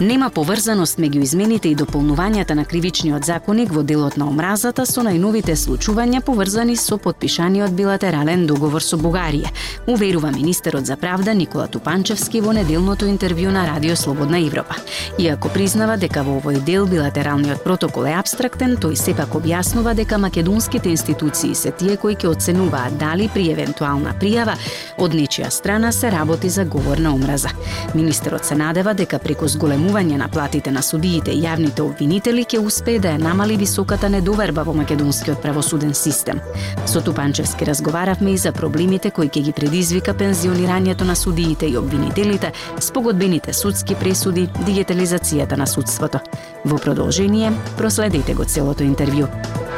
Нема поврзаност меѓу измените и дополнувањата на кривичниот законник во делот на омразата со најновите случувања поврзани со подпишаниот билатерален договор со Бугарија, уверува министерот за правда Никола Тупанчевски во неделното интервју на Радио Слободна Европа. Иако признава дека во овој дел билатералниот протокол е абстрактен, тој сепак објаснува дека македонските институции се тие кои ќе оценуваат дали при евентуална пријава од нечија страна се работи за говор на омраза. Министерот се надева дека преку зголем намалување на платите на судиите и јавните обвинители ќе успее да ја намали високата недоверба во македонскиот правосуден систем. Со Тупанчевски разговаравме и за проблемите кои ќе ги предизвика пензионирањето на судиите и обвинителите, спогодбените судски пресуди, дигитализацијата на судството. Во продолжение, проследете го целото интервју.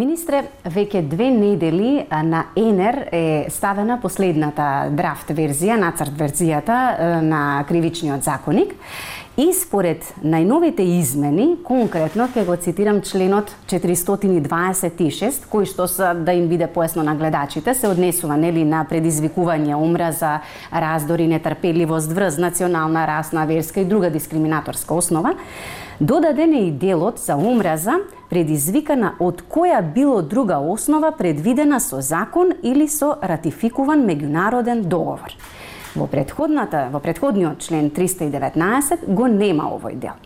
Министре, веќе две недели на ЕНЕР е ставена последната драфт верзија, нацрт верзијата на кривичниот законник. И според најновите измени, конкретно ќе го цитирам членот 426, кој што се да им биде поесно на гледачите, се однесува нели на предизвикување омраза, раздори, нетрпеливост, врз национална, расна, верска и друга дискриминаторска основа. Додаден е и делот за омраза предизвикана од која било друга основа предвидена со закон или со ратификуван меѓународен договор. Во предходната, во предходниот член 319 го нема овој дел.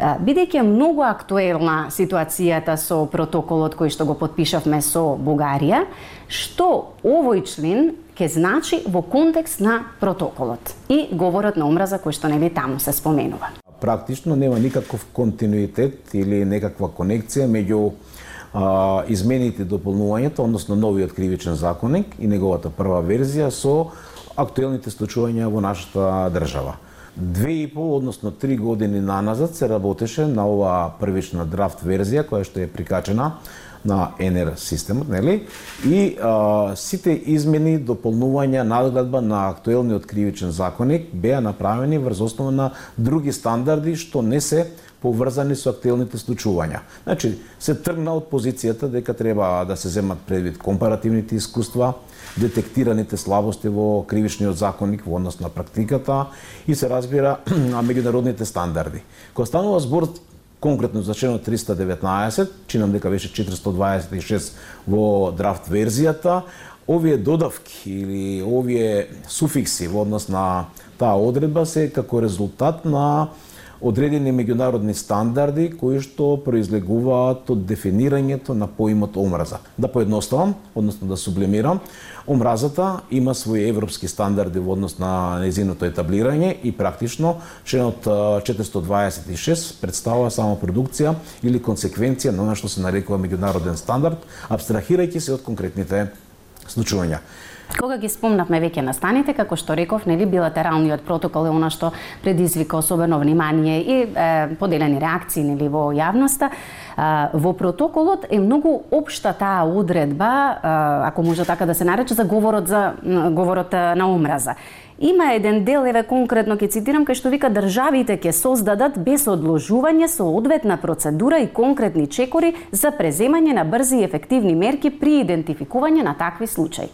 Бидејќи е многу актуелна ситуацијата со протоколот кој што го подпишавме со Бугарија, што овој член ќе значи во контекст на протоколот и говорот на омраза кој што нели таму се споменува практично нема никаков континуитет или некаква конекција меѓу а, измените и дополнувањето, односно новиот кривичен законник и неговата прва верзија со актуелните случувања во нашата држава. Две и пол, односно три години наназад се работеше на оваа првична драфт верзија која што е прикачена на НР системот, нели? И а, сите измени, дополнувања, надгледба на актуелниот кривичен законник беа направени врз основа на други стандарди што не се поврзани со актуелните случувања. Значи, се тргна од позицијата дека треба да се земат предвид компаративните искуства, детектираните слабости во кривичниот законник во однос на практиката и се разбира на меѓународните стандарди. Кога станува збор конкретно за 319, чинам дека беше 426 во драфт верзијата, овие додавки или овие суфикси во однос на таа одредба се како резултат на одредени меѓународни стандарди кои што произлегуваат од дефинирањето на поимот омраза. Да поедноставам, односно да сублимирам, омразата има своји европски стандарди во однос на незиното етаблирање и практично членот 426 представува само продукција или консеквенција на она што се нарекува меѓународен стандард, абстрахирајќи се од конкретните случувања. Кога ги спомнавме веќе настаните, како што реков, нели билатералниот протокол е она што предизвика особено внимание и е, поделени реакции нели во јавноста. Е, во протоколот е многу општа таа одредба, е, ако може така да се нарече, за говорот за говорот на омраза. Има еден дел, еве конкретно ќе цитирам, кај што вика државите ќе создадат без одложување со одветна процедура и конкретни чекори за преземање на брзи и ефективни мерки при идентификување на такви случаи.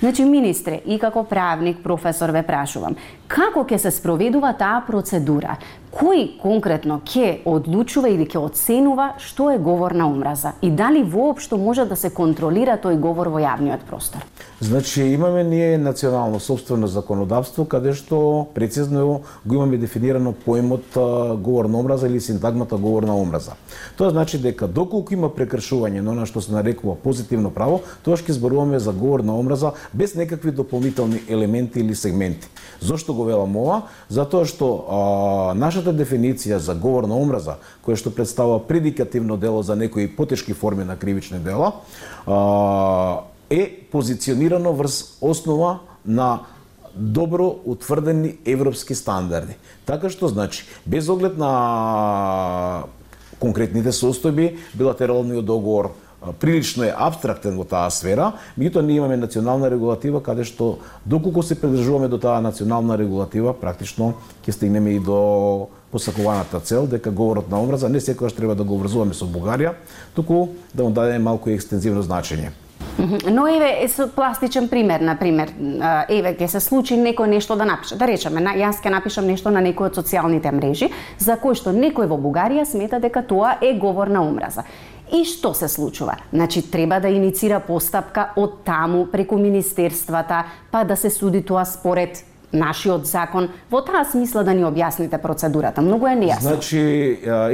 Значи, министре, и како правник, професор, ве прашувам, како ќе се спроведува таа процедура? Кој конкретно ќе одлучува или ќе оценува што е говор на омраза? И дали воопшто може да се контролира тој говор во јавниот простор? Значи, имаме ние национално собствено законодавство каде што прецизно го имаме дефинирано поемот говор на омраза или синтагмата говор на омраза. Тоа значи дека доколку има прекршување на она што се нарекува позитивно право, тоа ќе зборуваме за говор на омраза без некакви дополнителни елементи или сегменти. Зошто го велам ова? Затоа што а, нашата дефиниција за говор на омраза, која што представува предикативно дело за некои потешки форми на кривични дела, е позиционирано врз основа на добро утврдени европски стандарди. Така што значи, без оглед на конкретните состојби, билатералниот договор прилично е абстрактен во таа сфера, меѓутоа ние имаме национална регулатива каде што доколку се придржуваме до таа национална регулатива, практично ќе стигнеме и до посакуваната цел дека говорот на омраза не секогаш треба да го врзуваме со Бугарија, туку да му дадеме малку екстензивно значење. Но еве е со пластичен пример, на пример, еве ќе се случи некој нешто да напише. Да речеме, на, јас ќе напишам нешто на некој од социјалните мрежи за кој што некој во Бугарија смета дека тоа е говор на омраза. И што се случува? Значи, треба да иницира постапка од таму, преку министерствата, па да се суди тоа според нашиот закон. Во таа смисла да ни објасните процедурата. Многу е нејасно. Значи,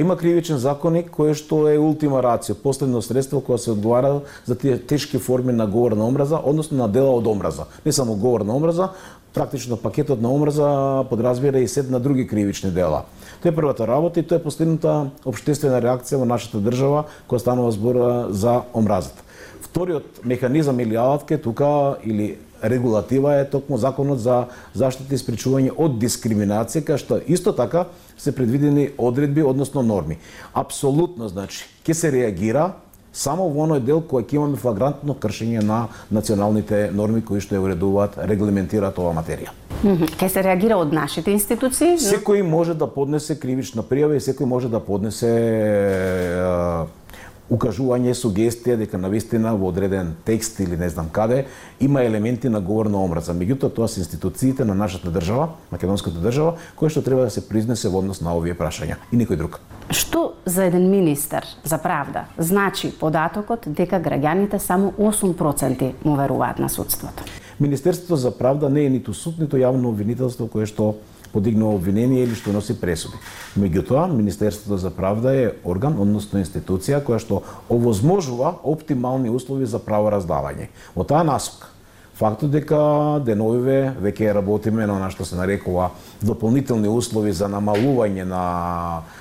има кривичен законник кој што е ултима рацио, последно средство кое се одговара за тие тешки форми на говор на омраза, односно на дела од омраза. Не само говор на омраза, практично пакетот на омраза подразбира и сет на други кривични дела. Тоа е првата работа и тоа е последната обштествена реакција во нашата држава која станува збор за омразата. Вториот механизам или алатка тука или регулатива е токму законот за заштита и спречување од дискриминација, кај што исто така се предвидени одредби, односно норми. Апсолутно, значи, ќе се реагира само во оној дел кој ќе имаме флагрантно кршење на националните норми кои што ја уредуваат, регламентираат оваа материја. Ке се реагира од нашите институции? Секој може да поднесе кривична пријава и секој може да поднесе укажување, сугестија дека навистина во одреден текст или не знам каде има елементи на говор на омраза. Меѓутоа тоа се институциите на нашата држава, македонската држава, кои што треба да се произнесе во однос на овие прашања и никој друг. Што за еден министер за правда значи податокот дека граѓаните само 8% му веруваат на судството? Министерството за правда не е ниту суд, ниту јавно обвинителство кое што подигнува обвинение или што носи пресуди. Меѓутоа, Министерството за правда е орган, односно институција која што овозможува оптимални услови за право раздавање. Во таа насока, фактот дека деновиве веќе работиме на што се нарекува дополнителни услови за намалување на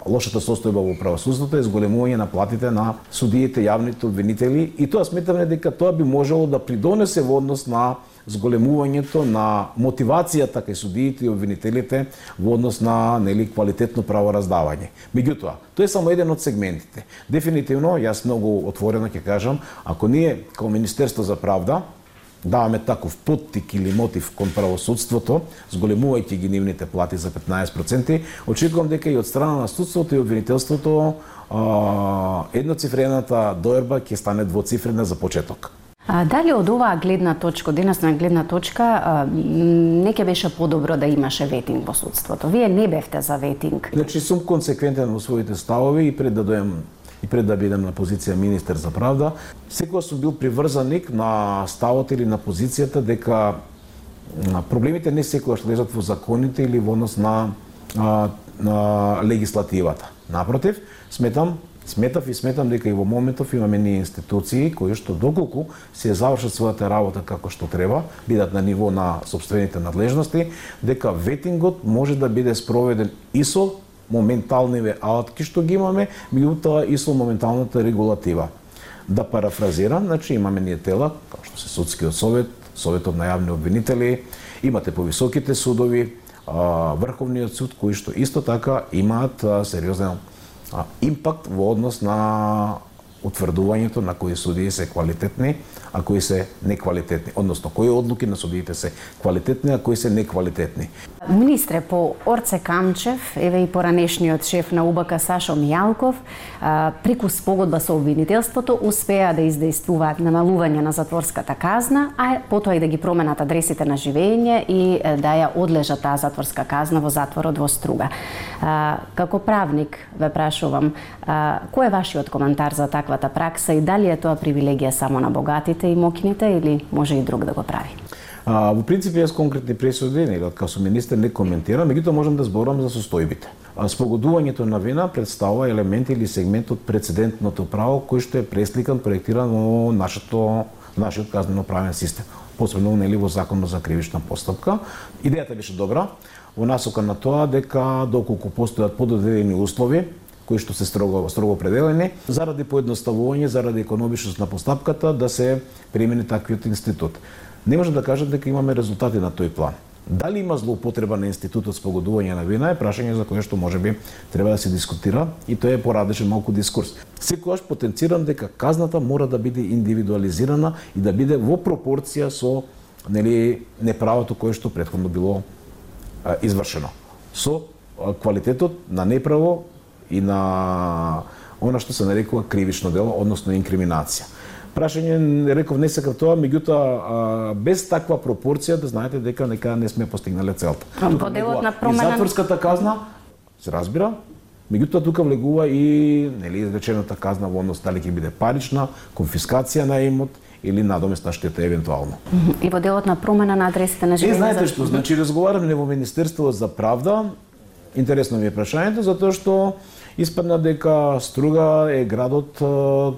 лошата состојба во правосудството е зголемување на платите на судиите, јавните обвинители и тоа сметаме дека тоа би можело да придонесе во однос на зголемувањето на мотивацијата кај судиите и обвинителите во однос на нели квалитетно правораздавање. Меѓутоа, тоа е само еден од сегментите. Дефинитивно, јас многу отворено ќе кажам, ако ние како Министерство за правда даваме таков поттик или мотив кон правосудството, зголемувајќи ги нивните плати за 15%, очекувам дека и од страна на судството и обвинителството едноцифрената доерба ќе стане двоцифрена за почеток. А, дали од оваа гледна точка, денесна гледна точка, а, не беше подобро да имаше ветинг во судството? Вие не бевте за ветинг. Значи, сум консеквентен во своите ставови и пред да дојам и пред да бидам на позиција министер за правда, секогаш сум бил приврзаник на ставот или на позицијата дека проблемите не секогаш лежат во законите или во однос на, на, на легислативата. Напротив, сметам Сметав и сметам дека и во моментов имаме ние институции кои што доколку се завршат својата работа како што треба, бидат на ниво на собствените надлежности, дека ветингот може да биде спроведен и со моменталниве алатки што ги имаме, меѓутоа и со моменталната регулатива. Да парафразирам, значи имаме ние тела, како што се судскиот совет, советот на јавни обвинители, имате повисоките судови, Врховниот суд кои што исто така имаат сериозен импакт во однос на утврдувањето на кои судии се квалитетни, а кои се неквалитетни, односно кои одлуки на судиите се квалитетни, а кои се неквалитетни. Министре, по Орце Камчев, еве и поранешниот шеф на УБК Сашо Мијалков, преку спогодба со обвинителството успеа да издействуваат намалување на затворската казна, а потоа и да ги променат адресите на живење и да ја одлежат таа затворска казна во затворот во Струга. Како правник ве прашувам, кој е вашиот коментар за таквата пракса и дали е тоа привилегија само на богатите и мокините или може и друг да го прави? А, во принцип, јас конкретни пресуди, него, како со министер не коментирам, меѓутоа можам да зборам за состојбите. А, спогодувањето на вина представува елемент или сегмент од прецедентното право кој што е пресликан, проектиран во нашето нашиот казнено правен систем, посебно нели во законот за кривична постапка. Идејата беше добра во насока на тоа дека доколку постојат пододедени услови, кои што се строго строго определени, заради поедноставување, заради економичност на постапката да се примени таквиот институт не можам да кажам дека имаме резултати на тој план. Дали има злоупотреба на институтот спогодување на вина е прашање за кое што можеби треба да се дискутира и тоа е порадешен малку дискурс. Секогаш потенцирам дека казната мора да биде индивидуализирана и да биде во пропорција со нели неправото кое што претходно било а, извршено. Со квалитетот на неправо и на она што се нарекува кривично дело, односно инкриминација. Прашање, реков, не сакав тоа, меѓутоа, без таква пропорција, да знаете дека нека не сме постигнале целта. Во делот на промена... И затворската казна, се разбира, меѓутоа тука влегува и нели изречената казна во однос дали ќе биде парична, конфискација на имот или надоместна штета евентуално. И во делот на промена на адресите на живење. Е, знаете што, значи разговараме во Министерството за правда. Интересно ми е прашањето затоа што испадна дека Струга е градот,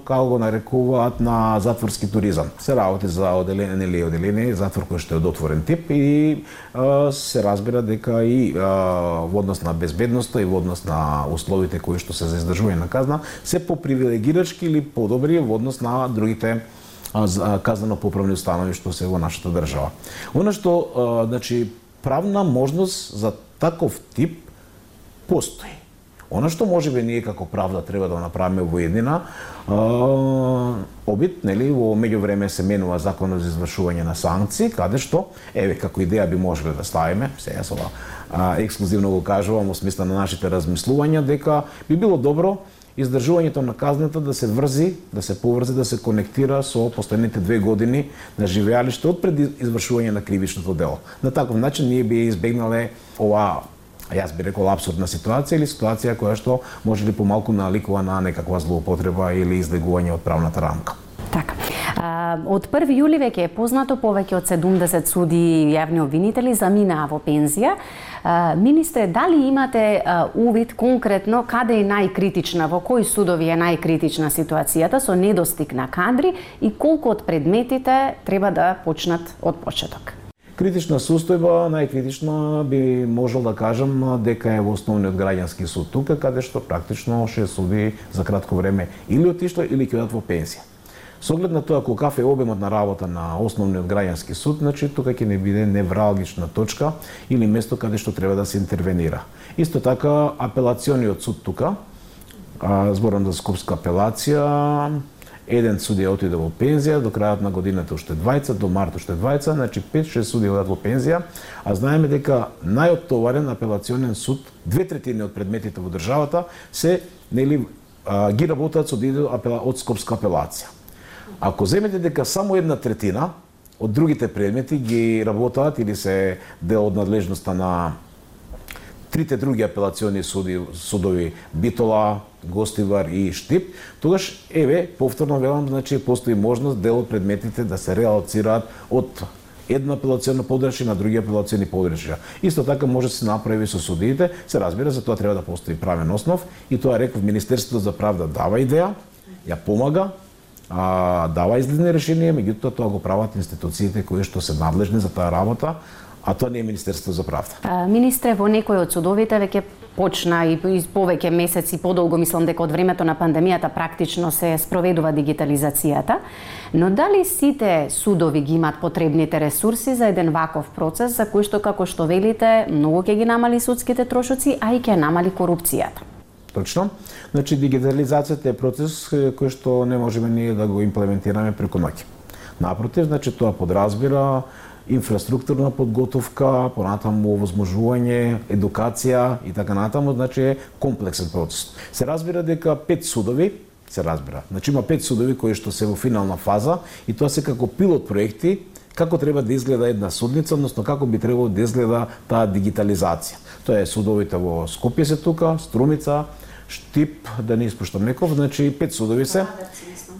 како го нарекуваат, на затворски туризам. Се работи за оделение или оделение, затвор кој што е од отворен тип и а, се разбира дека и а, во однос на безбедноста и во однос на условите кои што се за издржување на казна, се попривилегирачки или подобри во однос на другите казано поправни установи што се во нашата држава. Она што значи правна можност за таков тип постои. Она што може би ние како правда треба да направиме во еднина, обид, нели, во меѓувреме се менува законот за извршување на санкции, каде што, еве, како идеја би можеле да ставиме, се јас ова а, ексклузивно го кажувам во смисла на нашите размислувања, дека би било добро издржувањето на казната да се врзи, да се поврзи, да се конектира со последните две години на живеалиште од пред извршување на кривичното дело. На таков начин ние би избегнале ова јас би рекол абсурдна ситуација или ситуација која што може ли помалку наликува на некаква злоупотреба или излегување од правната рамка. Така. А, од 1 јули веќе е познато повеќе од 70 суди и јавни обвинители заминаа во пензија. А, министре, дали имате а, увид конкретно каде е најкритична, во кои судови е најкритична ситуацијата со недостиг на кадри и колку од предметите треба да почнат од почеток? Критична состојба, најкритична би можел да кажам дека е во основниот граѓански суд тука, каде што практично ше суди за кратко време или отишла или ќе во пензија. Со оглед на тоа колкав е обемот на работа на основниот граѓански суд, значи тука ќе не биде невралгична точка или место каде што треба да се интервенира. Исто така апелациониот суд тука, зборам за Скопска апелација, еден судија отиде во пензија, до крајот на годината уште двајца, до март уште двајца, значи 5-6 судија одат во пензија, а знаеме дека најоптоварен апелационен суд, две третини од предметите во државата се нели ги работат со од Скопска апелација. Ако земете дека само една третина од другите предмети ги работаат или се дел од надлежноста на трите други апелациони суди, судови Битола, Гостивар и Штип, тогаш еве повторно велам значи постои можност дел од предметите да се реалцираат од една апелациона подрачја на други апелациони подрачја. Исто така може да се направи со судиите, се разбира за тоа треба да постои правен основ и тоа реков Министерството за правда дава идеја, ја помага, а, дава излезни решенија, меѓутоа тоа го прават институциите кои што се надлежни за таа работа, а тоа не е Министерство за правда. А, министре, во некои од судовите веќе почна и повеќе месеци подолго, мислам дека од времето на пандемијата практично се спроведува дигитализацијата, но дали сите судови ги имат потребните ресурси за еден ваков процес за кој што како што велите, многу ќе ги намали судските трошоци, а и ќе намали корупцијата? Точно. Значи дигитализацијата е процес кој што не можеме ние да го имплементираме преку ноќ. Напротив, значи тоа подразбира инфраструктурна подготовка, понатаму овозможување, едукација и така натаму, значи е комплексен процес. Се разбира дека пет судови се разбира. Значи има пет судови кои што се во финална фаза и тоа се како пилот проекти како треба да изгледа една судница, односно како би требало да изгледа таа дигитализација. Тоа е судовите во Скопје се тука, Струмица, Штип, да не испуштам неков, значи пет судови се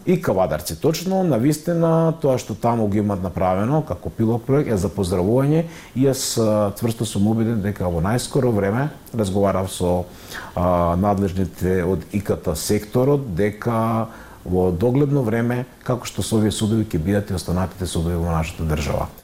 и кавадарци. Точно, на вистина, тоа што таму го имат направено како пилот проект е за поздравување и јас тврсто сум убеден дека во најскоро време разговарав со а, надлежните од ИКТ секторот дека во догледно време како што со овие судови ќе бидат и останатите судови во нашата држава.